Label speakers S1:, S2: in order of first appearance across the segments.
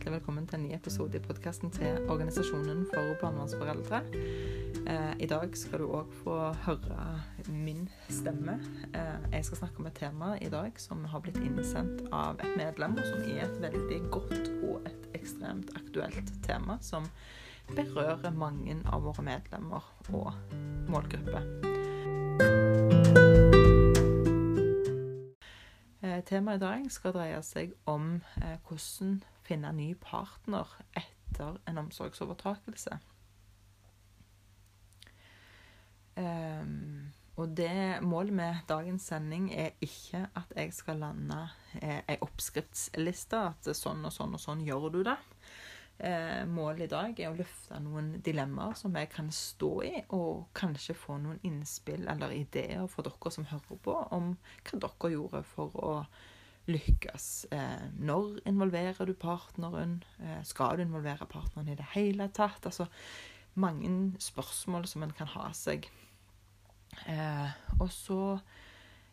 S1: hjertelig velkommen til en ny episode i podkasten til Organisasjonen for barnevernsforeldre. Eh, I dag skal du òg få høre min stemme. Eh, jeg skal snakke om et tema i dag som har blitt innsendt av et medlem, og som er et veldig godt og et ekstremt aktuelt tema som berører mange av våre medlemmer og målgrupper. Eh, temaet i dag skal dreie seg om eh, hvordan finne ny partner etter en omsorgsovertakelse. Um, og det Målet med dagens sending er ikke at jeg skal lande eh, ei oppskriftsliste. At sånn og sånn og sånn gjør du det. Eh, målet i dag er å løfte noen dilemmaer som jeg kan stå i, og kanskje få noen innspill eller ideer for dere som hører på, om hva dere gjorde for å lykkes. Eh, når involverer du partneren? Eh, skal du involvere partneren i det hele tatt? Altså mange spørsmål som en kan ha seg. Eh, og så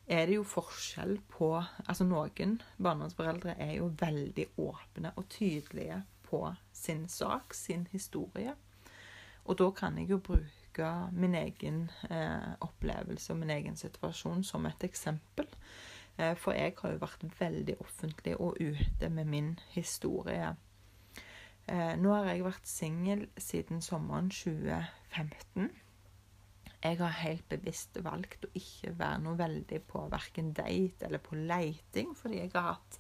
S1: er det jo forskjell på Altså noen barnevernsforeldre er jo veldig åpne og tydelige på sin sak, sin historie. Og da kan jeg jo bruke min egen opplevelse og min egen situasjon som et eksempel. Eh, for jeg har jo vært veldig offentlig og ute med min historie. Eh, nå har jeg vært singel siden sommeren 2015. Jeg har helt bevisst valgt å ikke være noe veldig på verken date eller på leiting, fordi jeg har hatt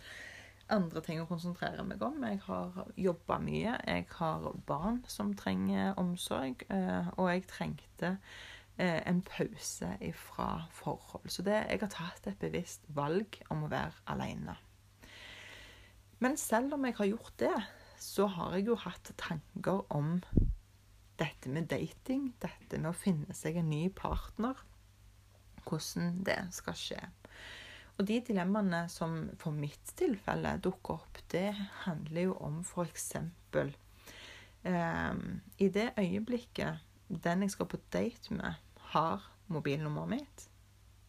S1: andre ting å konsentrere meg om. Jeg har jobba mye. Jeg har barn som trenger omsorg. Eh, og jeg trengte en pause ifra forhold. Så det, jeg har tatt et bevisst valg om å være alene. Men selv om jeg har gjort det, så har jeg jo hatt tanker om dette med dating. Dette med å finne seg en ny partner. Hvordan det skal skje. Og de dilemmaene som for mitt tilfelle dukker opp, det handler jo om f.eks. Eh, I det øyeblikket den jeg skal på date med, har mobilnummeret mitt,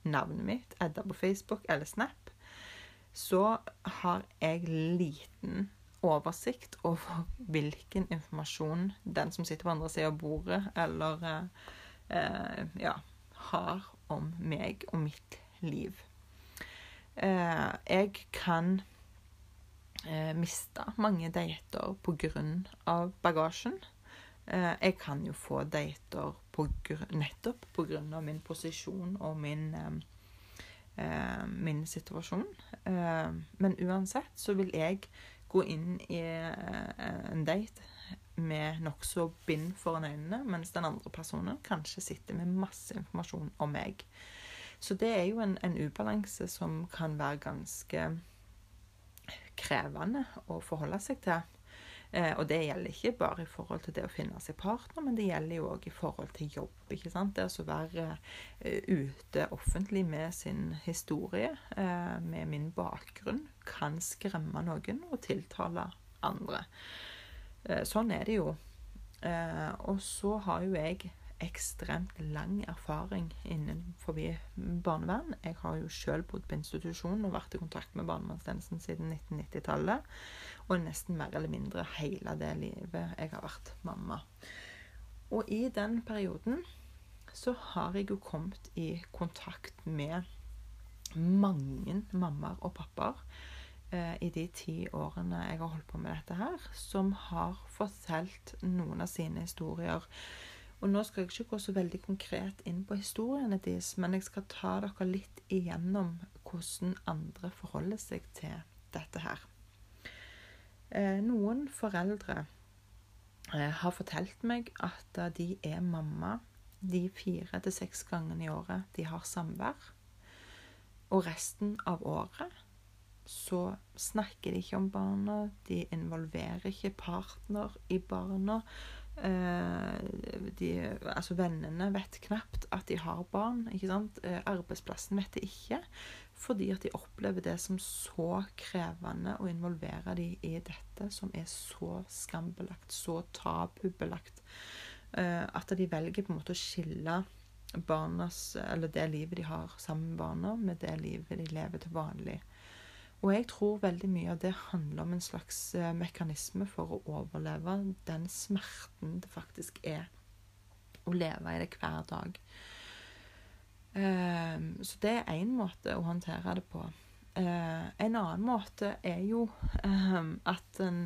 S1: navnet mitt, Edda på Facebook eller Snap, så har jeg liten oversikt over hvilken informasjon den som sitter på andre siden av bordet, eller eh, ja, har om meg og mitt liv. Eh, jeg kan eh, miste mange dater pga. bagasjen. Eh, jeg kan jo få dater på nettopp pga. min posisjon og min, eh, min situasjon. Eh, men uansett så vil jeg gå inn i eh, en date med nokså bind foran øynene, mens den andre personen kanskje sitter med masse informasjon om meg. Så det er jo en, en ubalanse som kan være ganske krevende å forholde seg til. Eh, og det gjelder ikke bare i forhold til det å finne seg partner, men det gjelder jo òg i forhold til jobb. ikke sant? Det å være uh, ute offentlig med sin historie, uh, med min bakgrunn, kan skremme noen og tiltale andre. Sånn er det jo. og så har jo jeg ekstremt lang erfaring innenfor barnevern. Jeg har jo sjøl bodd på institusjon og vært i kontakt med barnevernstjenesten siden 1990-tallet. Og nesten mer eller mindre hele det livet jeg har vært mamma. Og i den perioden så har jeg jo kommet i kontakt med mange mammaer og pappaer eh, i de ti årene jeg har holdt på med dette her, som har fortalt noen av sine historier og nå skal jeg ikke gå så veldig konkret inn på historiene deres, men jeg skal ta dere litt igjennom hvordan andre forholder seg til dette her. Eh, noen foreldre eh, har fortalt meg at de er mamma de fire til seks gangene i året de har samvær. Og resten av året så snakker de ikke om barna, de involverer ikke partner i barna. Eh, de, altså Vennene vet knapt at de har barn. ikke sant? Eh, arbeidsplassen vet det ikke. Fordi at de opplever det som så krevende å involvere dem i dette, som er så skambelagt, så tabubelagt, eh, at de velger på en måte å skille barnas, eller det livet de har sammen med barna, med det livet de lever til vanlig. Og jeg tror veldig mye av det handler om en slags eh, mekanisme for å overleve den smerten det faktisk er å leve i det hver dag. Um, så det er én måte å håndtere det på. Uh, en annen måte er jo um, at en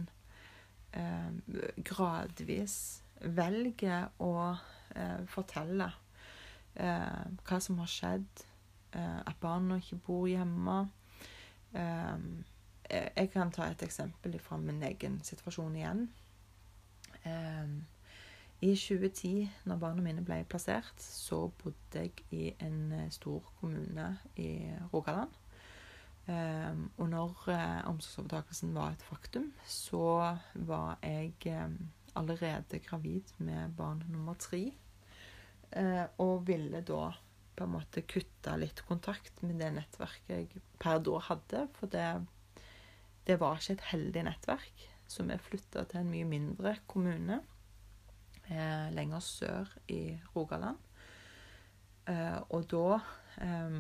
S1: um, gradvis velger å uh, fortelle hva som har skjedd, at barna ikke bor hjemme. Jeg kan ta et eksempel fra min egen situasjon igjen. I 2010, når barna mine ble plassert, så bodde jeg i en eh, stor kommune i Rogaland. Um, og når uh, omsorgsovertakelsen var et faktum, så var jeg um, allerede gravid med barn nummer tre. Uh, og ville da på en måte kutta litt kontakt med det nettverket jeg per da hadde. For det, det var ikke et heldig nettverk. Så vi flytta til en mye mindre kommune eh, lenger sør i Rogaland. Eh, og da eh,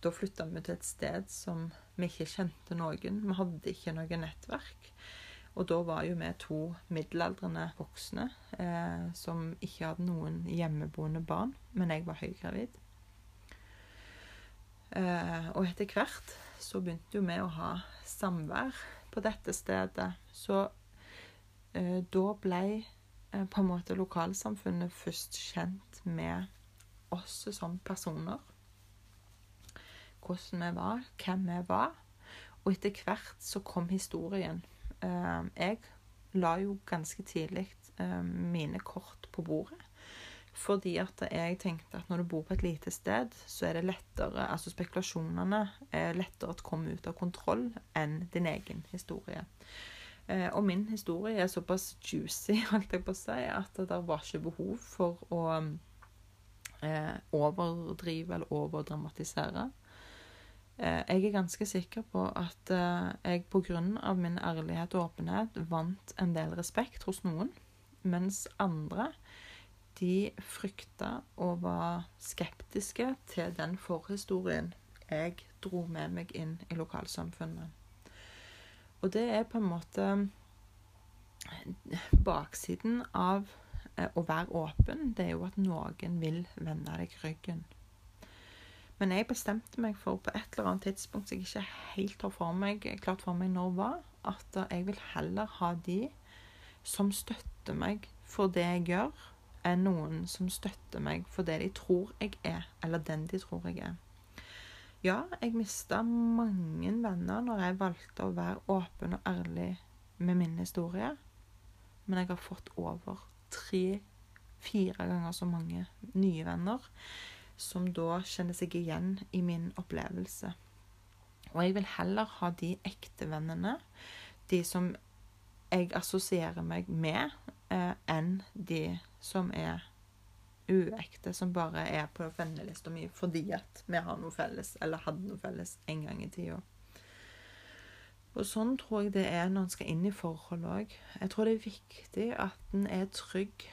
S1: Da flytta vi til et sted som vi ikke kjente noen. Vi hadde ikke noe nettverk. Og da var jo vi to middelaldrende voksne eh, som ikke hadde noen hjemmeboende barn, men jeg var høygravid. Eh, og etter hvert så begynte jo vi å ha samvær på dette stedet. Så eh, da ble Eh, på en måte lokalsamfunnet først kjent med oss som personer. Hvordan vi var, hvem vi var. Og etter hvert så kom historien. Eh, jeg la jo ganske tidlig eh, mine kort på bordet. Fordi at jeg tenkte at når du bor på et lite sted, så er det lettere Altså spekulasjonene er lettere å komme ut av kontroll enn din egen historie. Eh, og min historie er såpass juicy, holdt jeg på å si, at det var ikke behov for å overdrive eller overdramatisere. Eh, jeg er ganske sikker på at eh, jeg pga. min ærlighet og åpenhet vant en del respekt hos noen, mens andre de frykta og var skeptiske til den forhistorien jeg dro med meg inn i lokalsamfunnet. Og det er på en måte Baksiden av eh, å være åpen, det er jo at noen vil vende deg ryggen. Men jeg bestemte meg for på et eller annet tidspunkt som jeg ikke helt har for meg, klart for meg når var, at jeg vil heller ha de som støtter meg for det jeg gjør, enn noen som støtter meg for det de tror jeg er, eller den de tror jeg er. Ja, jeg mista mange venner når jeg valgte å være åpen og ærlig med min historie. Men jeg har fått over tre-fire ganger så mange nye venner som da kjenner seg igjen i min opplevelse. Og jeg vil heller ha de ekte vennene, de som jeg assosierer meg med, eh, enn de som er uekte som bare er på vennelista mi fordi at vi har noe felles, eller hadde noe felles en gang i tida. Og sånn tror jeg det er når en skal inn i forhold òg. Jeg tror det er viktig at en er trygg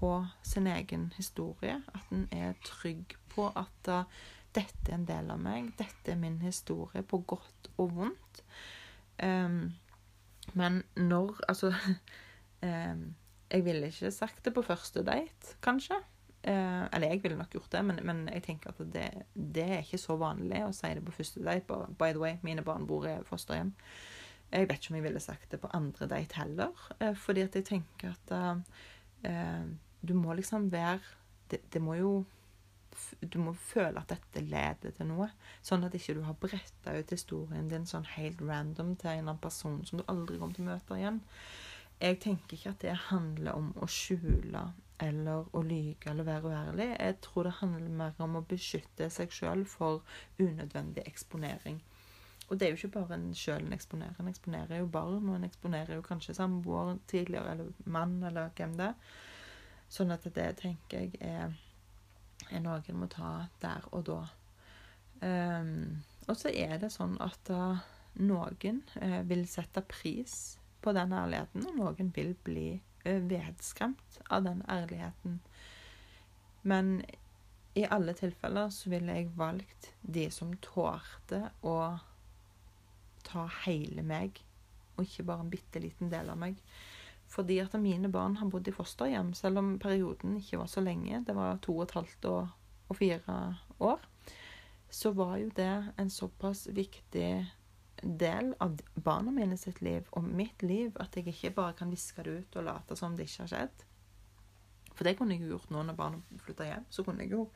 S1: på sin egen historie. At en er trygg på at uh, dette er en del av meg. Dette er min historie, på godt og vondt. Um, men når Altså um, Jeg ville ikke sagt det på første date, kanskje. Uh, eller jeg ville nok gjort det, men, men jeg tenker at det, det, er ikke så vanlig å si det på første date. By the way, mine barn bor i fosterhjem. Jeg vet ikke om jeg ville sagt det på andre date heller. Eh, fordi at jeg tenker at eh, du må liksom være det, det, må jo Du må føle at dette leder til noe. Sånn at ikke du har bretta ut historien din sånn helt random til en annen person som du aldri kommer til å møte igjen. Jeg tenker ikke at det handler om å skjule eller å lyge eller være uærlig. Jeg tror det handler mer om å beskytte seg sjøl for unødvendig eksponering. Og det er jo ikke bare en sjøl en eksponerer. En eksponerer jo barn, og en eksponerer jo kanskje samboer tidligere, eller mann, eller hvem det er. Sånn at det tenker jeg er, er noe en må ta der og da. Um, og så er det sånn at uh, noen uh, vil sette pris på den ærligheten, og noen vil bli Eh, vedskremt av den ærligheten. Men i alle tilfeller så ville jeg valgt de som tålte å ta hele meg, og ikke bare en bitte liten del av meg. Fordi at mine barn har bodd i fosterhjem, selv om perioden ikke var så lenge, det var to og et halvt og, og fire år, så var jo det en såpass viktig del av barna mine sitt liv og mitt liv at jeg ikke bare kan viske det ut og late som det ikke har skjedd. For det kunne jeg jo gjort nå når barna flytta hjem. Så kunne jeg jo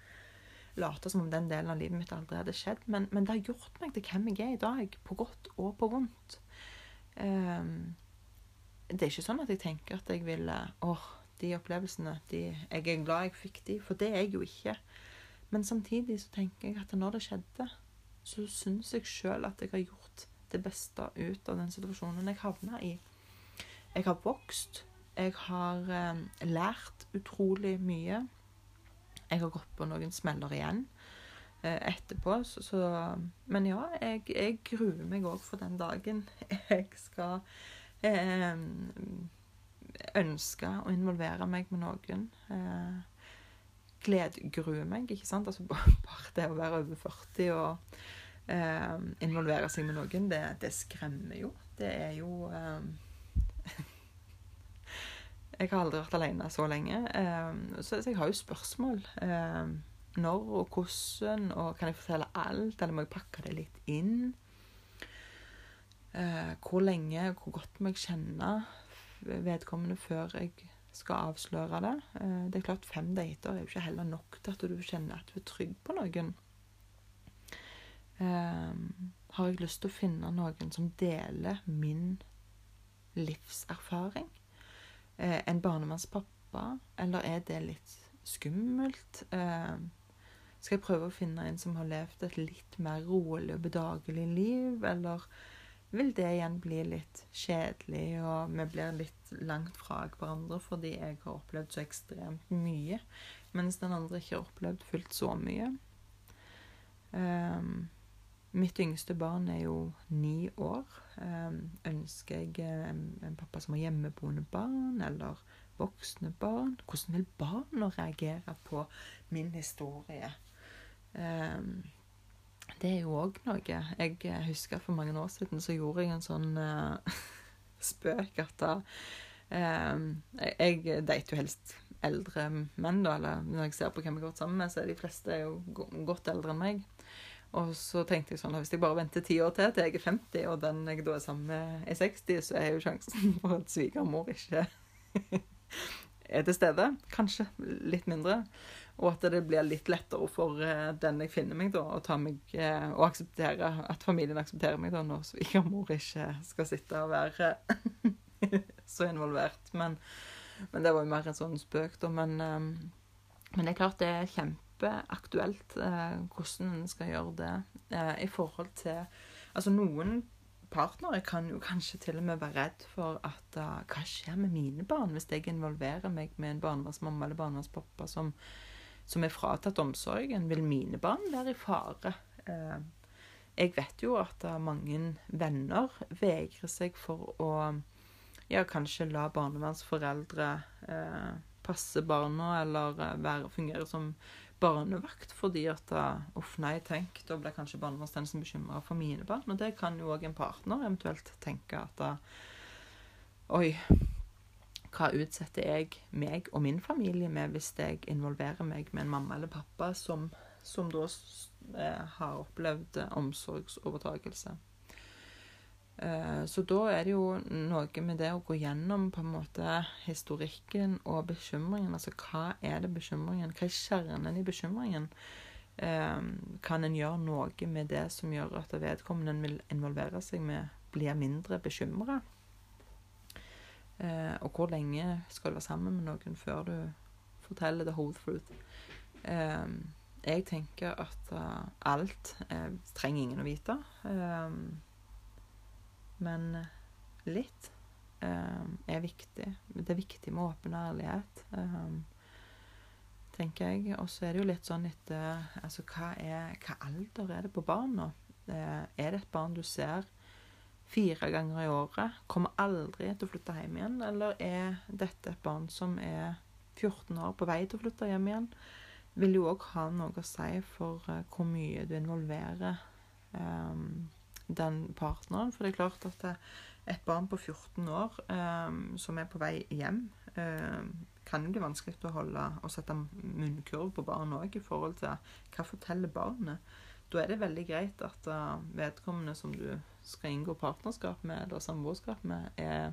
S1: late som om den delen av livet mitt aldri hadde skjedd. Men, men det har gjort meg til hvem jeg er i dag, på godt og på vondt. Um, det er ikke sånn at jeg tenker at jeg ville åh, de opplevelsene de, Jeg er glad jeg fikk de, for det er jeg jo ikke. Men samtidig så tenker jeg at når det skjedde, så syns jeg sjøl at jeg har gjort det beste ut av den situasjonen jeg havna i. Jeg har vokst. Jeg har eh, lært utrolig mye. Jeg har gått på noen smeller igjen eh, etterpå. Så, så, men ja, jeg, jeg gruer meg òg for den dagen jeg skal eh, ønske å involvere meg med noen. Eh, gledgruer meg, ikke sant? Altså bare det å være over 40 og eh, involvere seg med noen, det, det, skremmer jo. Det er jo eh, Jeg har aldri vært alene så lenge, eh, så, så, jeg har jo spørsmål. Eh, når og hvordan, og kan jeg fortelle alt, eller må jeg pakke det litt inn? Hvor lenge, hvor godt må jeg kjenne vedkommende før jeg skal avsløre det? Eh, det er klart Fem dater er jo ikke heller nok til at du kjenner at du er trygg på noen eh, har jeg lyst til å finne noen som deler min livserfaring. Eh, en barnevernspappa, eller er det litt skummelt? Skal jeg prøve å finne en som har levd et litt mer rolig og bedagelig liv, eller vil det igjen bli litt kjedelig, og vi blir litt langt fra hverandre fordi jeg har opplevd så ekstremt mye, mens den andre ikke har opplevd fullt så mye. Um, Mitt yngste barn er jo ni år. Um, ønsker jeg en, en pappa som har hjemmeboende barn, eller voksne barn? Hvordan vil barna reagere på min historie? Ehm, det er jo òg noe. Jeg husker for mange år siden så gjorde jeg en sånn uh, spøk at da uh, Jeg dater jo helst eldre menn, da. Eller når jeg ser på hvem jeg har gått sammen med, så er de fleste jo godt eldre enn meg. Og så tenkte jeg sånn at hvis jeg bare venter ti år til til jeg er 50, og den jeg da er sammen med er 60, så er jo sjansen for at svigermor ikke er til stede, kanskje litt mindre. Og at det blir litt lettere for eh, den jeg finner meg, da, å ta meg eh, og akseptere at familien aksepterer meg da, når svigermor ikke skal sitte og være så involvert. Men, men, det var jo mer en sånn spøk, da. Men, eh, men det er klart det er kjempeaktuelt eh, hvordan en skal gjøre det eh, i forhold til Altså, noen partnere kan jo kanskje til og med være redd for at uh, hva skjer med mine barn hvis jeg involverer meg med en barnevernsmamma eller barnevernspappa som, som er fratatt omsorgen? Vil mine barn være i fare? Uh, jeg vet jo at uh, mange venner vegrer seg for å ja, kanskje la barnevernsforeldre passe barna eller være, fungere som barnevakt fordi at Uff, nei, tenk, da blir kanskje barnevernstjenesten bekymra for mine barn. Og det kan jo òg en partner eventuelt tenke at Oi, hva utsetter jeg meg og min familie med hvis jeg involverer meg med en mamma eller pappa som, som da eh, har opplevd omsorgsovertakelse? Eh, så da er det jo noe med det å gå gjennom på en måte historikken og bekymringen. Altså hva er det bekymringen? Hva er kjernen i bekymringen? Eh, kan en gjøre noe med det som gjør at vedkommende vil involvere seg med, blir mindre bekymra? Eh, og hvor lenge skal du være sammen med noen før du forteller the whole truth? Jeg tenker at alt trenger ingen å vite. Men litt um, er viktig. Det er viktig med åpen ærlighet, um, tenker jeg. Og så er det jo litt sånn etter Altså, hva, hva alder er det på barn Uh, er det et barn du ser fire ganger i året, kommer aldri til å flytte hjem igjen? Eller er dette et barn som er 14 år, på vei til å flytte hjem igjen? Vil jo òg ha noe å si for uh, hvor mye du involverer um, den partneren. For det er klart at et barn på 14 år eh, som er på vei hjem, eh, kan jo bli vanskelig å holde og sette munnkurv på barn òg, i forhold til hva forteller barnet. Da er det veldig greit at uh, vedkommende som du skal inngå partnerskap med, eller samboerskap med, er,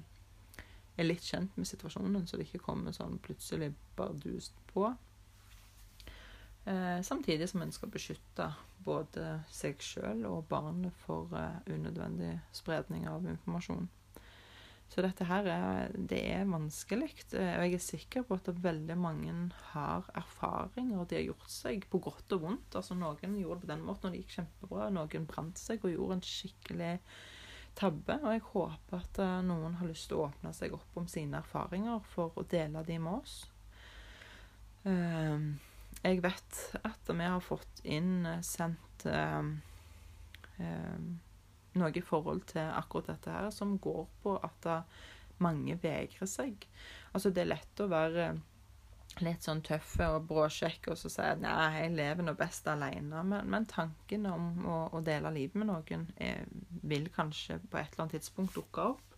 S1: er, litt kjent med situasjonen, så det ikke kommer sånn plutselig bardust på. Eh, samtidig som en skal beskytte både seg sjøl og barnet for uh, unødvendig spredning av informasjon. Så dette her er, det er vanskelig. Eh, og jeg er sikker på at veldig mange har erfaringer de har gjort seg på godt og vondt. Altså Noen gjorde det på den måten, og det gikk kjempebra. Noen brant seg og gjorde en skikkelig tabbe. Og jeg håper at eh, noen har lyst til å åpne seg opp om sine erfaringer for å dele dem med oss. Ehm, jeg vet at vi har fått inn eh, sendt ehm, ehm, noe i forhold til akkurat dette her som går på at mange vegrer seg. Altså, det er lett å være litt sånn tøff og bråsjekk og så si at nei, jeg lever nå best alene. Men, men tanken om å, å, dele livet med noen er, vil kanskje på et eller annet tidspunkt dukke opp.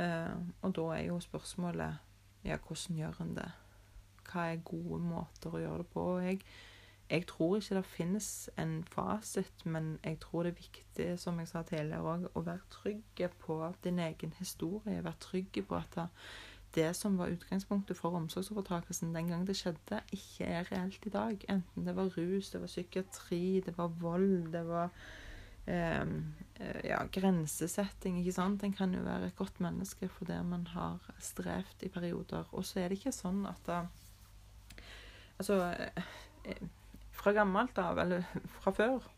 S1: Eh, og da er jo spørsmålet ja, hvordan gjør en det? Hva er gode måter å gjøre det på? Jeg jeg tror ikke det finnes en fasit, men jeg tror det er viktig, som jeg sa tidligere òg, å være trygg på din egen historie. Være trygg på at det som var utgangspunktet for omsorgsovertakelsen den gang det skjedde, ikke er reelt i dag. Enten det var rus, det var psykiatri, det var vold, det var eh, ja, grensesetting. ikke sant? En kan jo være et godt menneske fordi man har strevd i perioder. Og så er det ikke sånn at da, Altså eh, fra gammelt av, eller fra før,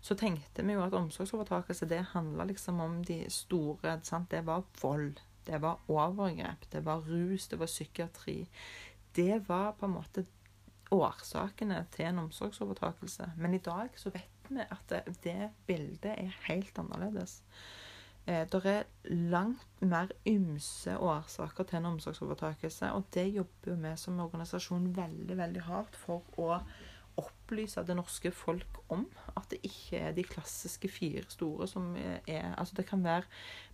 S1: så tenkte vi jo at omsorgsovertakelse det handla liksom om de store sant? Det var vold, det var overgrep, det var rus, det var psykiatri. Det var på en måte årsakene til en omsorgsovertakelse. Men i dag så vet vi at det, det bildet er helt annerledes. Eh, det er langt mer ymse årsaker til en omsorgsovertakelse, og det jobber vi som organisasjon veldig, veldig hardt for å opplyse det norske folk om at det ikke er de klassiske fire store som er Altså det kan være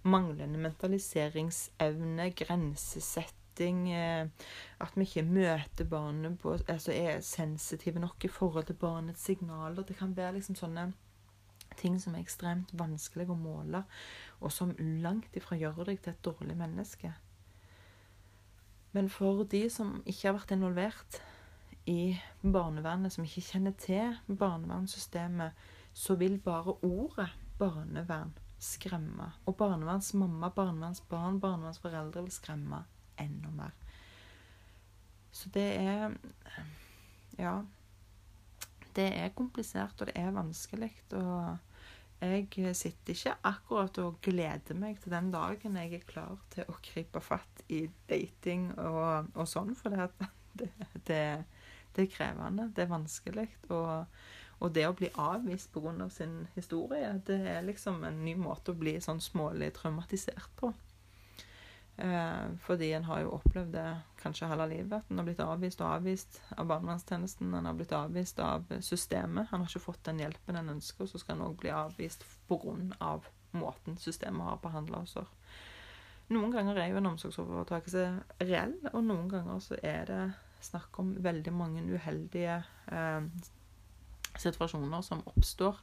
S1: manglende mentaliseringsevne, grensesetting, eh, at vi ikke møter barnet på Altså er sensitive nok i forhold til barnets signaler. Det kan være liksom sånne ting som er ekstremt vanskelig å måle, og som langt ifra gjør deg til et dårlig menneske. Men for de som ikke har vært involvert, i barnevernet som ikke kjenner til barnevernssystemet, så vil bare ordet barnevern skremme. Og barnevernsmamma, barnevernsbarn, barnevernsforeldre vil skremme enda mer. Så det er Ja. Det er komplisert, og det er vanskelig. Og jeg sitter ikke akkurat og gleder meg til den dagen jeg er klar til å gripe fatt i dating og, og sånn, for det, det, det det er krevende, det er vanskelig. Og, og det å bli avvist pga. sin historie, det er liksom en ny måte å bli sånn smålig traumatisert på. Eh, fordi en har jo opplevd det kanskje hele livet. At en har blitt avvist og avvist av barnevernstjenesten. En har blitt avvist av systemet. Han har ikke fått den hjelpen en ønsker, og så skal en òg bli avvist pga. måten systemet har behandla oss. Noen ganger er jo en omsorgsovertakelse reell, og noen ganger så er det snakk om veldig mange uheldige eh, situasjoner som oppstår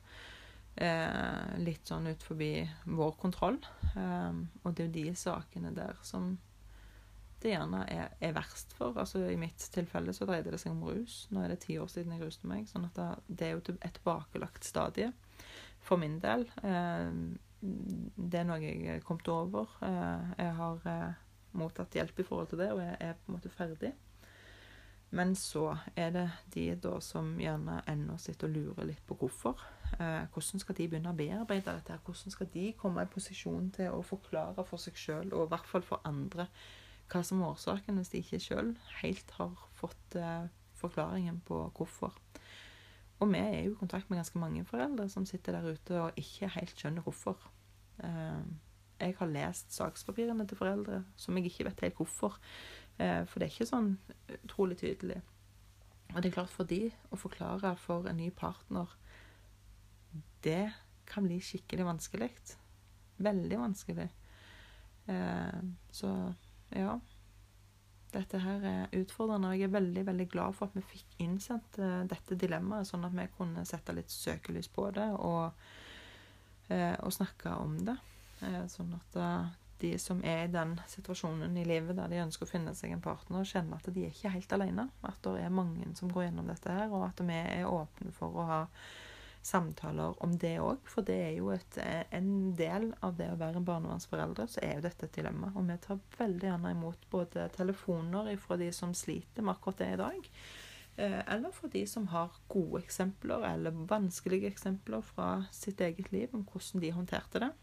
S1: eh, litt sånn ut forbi vår kontroll. Eh, og det er jo de sakene der som det gjerne er, er, verst for. Altså I mitt tilfelle så dreide det seg om rus. Nå er det ti år siden jeg ruste meg. sånn at det, er jo et tilbakelagt stadie for min del. Eh, det er noe jeg er kommet over. Eh, jeg har eh, mottatt hjelp i forhold til det, og jeg er på en måte ferdig. Men så er det de da som gjerne ennå sitter og lurer litt på hvorfor. Eh, hvordan skal de begynne å bearbeide dette? Hvordan skal de komme i posisjon til å forklare for seg sjøl, og i hvert fall for andre, hva som er årsaken, hvis de ikke sjøl helt har fått eh, forklaringen på hvorfor. Og vi er jo i kontakt med ganske mange foreldre som sitter der ute og ikke helt skjønner hvorfor. Eh, jeg har lest sakspapirene til foreldre som jeg ikke vet helt hvorfor. For det er ikke sånn utrolig tydelig. Og det er klart for de å forklare for en ny partner Det kan bli skikkelig vanskelig. Veldig vanskelig. Eh, så ja. Dette her er utfordrende, og jeg er veldig veldig glad for at vi fikk innsendt uh, dette dilemmaet, sånn at vi kunne sette litt søkelys på det og, uh, og snakke om det. Sånn at de som er i den situasjonen i livet der de ønsker å finne seg en partner, kjenner at de er ikke helt alene. At det er mange som går gjennom dette her, og at vi er åpne for å ha samtaler om det òg. For det er jo et, en del av det å være en barnevernsforelder, så er jo dette et dilemma. Og vi tar veldig gjerne imot både telefoner fra de som sliter med akkurat det i dag, eh, eller fra de som har gode eksempler eller vanskelige eksempler fra sitt eget liv om hvordan de håndterte det.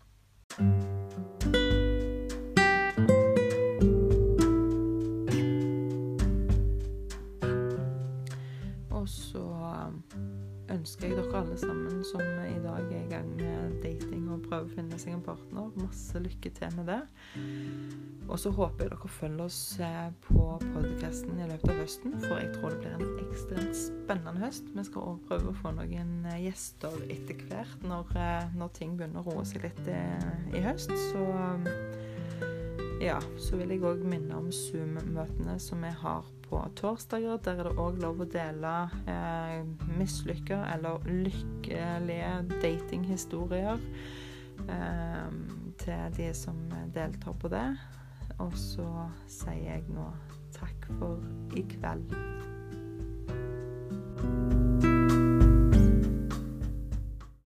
S1: Ønsker jeg dere alle sammen som i dag er i gang med dating og prøver å finne seg en partner, masse lykke til med det. Og så håper jeg dere følger oss eh, på podkasten i løpet av høsten, for jeg tror det blir en ekstremt spennende høst. Vi skal òg prøve å få noen eh, gjester etter hvert når, eh, når ting begynner å roe seg litt i, i høst. Så ja, så vil jeg òg minne om Zoom-møtene som vi har på torsdager. Der er det òg lov å dele eh, mislykka eller lykkelige datinghistorier eh, til de som deltar på det. Og så sier jeg nå takk for i kveld.